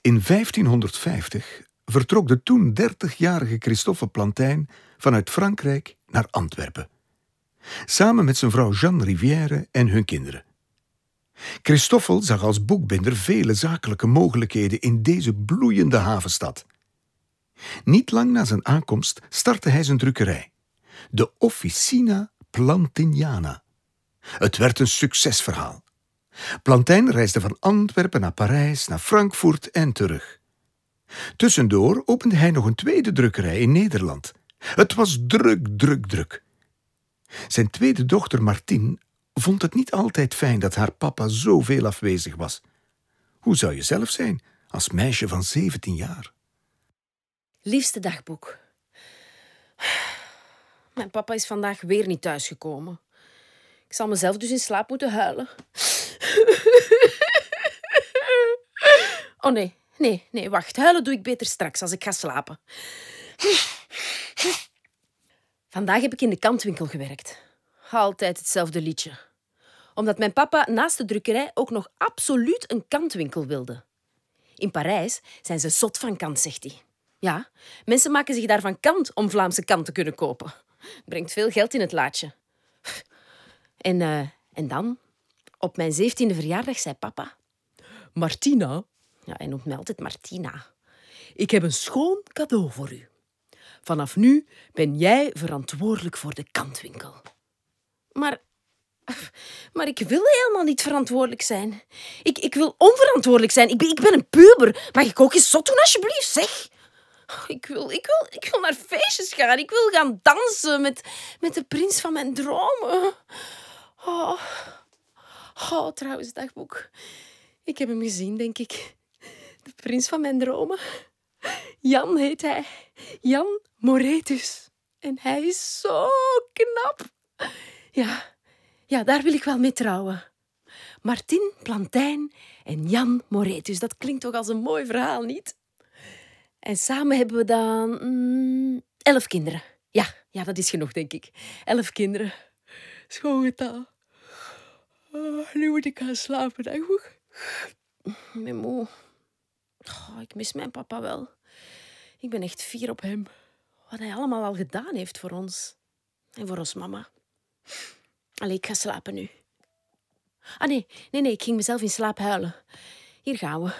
In 1550 vertrok de toen 30-jarige Christophe Plantijn vanuit Frankrijk naar Antwerpen. Samen met zijn vrouw Jeanne Rivière en hun kinderen. Christoffel zag als boekbinder vele zakelijke mogelijkheden in deze bloeiende havenstad. Niet lang na zijn aankomst startte hij zijn drukkerij, de Officina Plantiniana. Het werd een succesverhaal. Plantijn reisde van Antwerpen naar Parijs, naar Frankfurt en terug. Tussendoor opende hij nog een tweede drukkerij in Nederland. Het was druk, druk, druk. Zijn tweede dochter Martine vond het niet altijd fijn dat haar papa zoveel afwezig was. Hoe zou je zelf zijn als meisje van 17 jaar? Liefste dagboek. Mijn papa is vandaag weer niet thuisgekomen. Ik zal mezelf dus in slaap moeten huilen. Oh nee, nee, nee, wacht. Huilen doe ik beter straks als ik ga slapen. Vandaag heb ik in de kantwinkel gewerkt. Altijd hetzelfde liedje. Omdat mijn papa naast de drukkerij ook nog absoluut een kantwinkel wilde. In Parijs zijn ze zot van kant, zegt hij. Ja, mensen maken zich daarvan kant om Vlaamse kant te kunnen kopen. Brengt veel geld in het laadje. En, eh, en dan, op mijn zeventiende verjaardag, zei papa... Martina, ja, hij noemt mij altijd Martina. Ik heb een schoon cadeau voor u. Vanaf nu ben jij verantwoordelijk voor de kantwinkel. Maar, maar ik wil helemaal niet verantwoordelijk zijn. Ik, ik wil onverantwoordelijk zijn. Ik ben, ik ben een puber. Mag ik ook eens zot doen, alsjeblieft, zeg? Ik wil, ik, wil, ik wil naar feestjes gaan. Ik wil gaan dansen met, met de prins van mijn dromen. Oh. Oh, trouwens, dagboek. Ik heb hem gezien, denk ik. De prins van mijn dromen. Jan heet hij. Jan Moretus. En hij is zo knap. Ja, ja, daar wil ik wel mee trouwen. Martin Plantijn en Jan Moretus. Dat klinkt toch als een mooi verhaal, niet? En samen hebben we dan mm, elf kinderen. Ja, ja, dat is genoeg, denk ik. Elf kinderen. Schoon getal. Oh, nu moet ik gaan slapen. Ik ben moe. Oh, ik mis mijn papa wel. Ik ben echt fier op hem. Wat hij allemaal al gedaan heeft voor ons. En voor ons mama. Allee, ik ga slapen nu. Ah nee, nee, nee, ik ging mezelf in slaap huilen. Hier gaan we.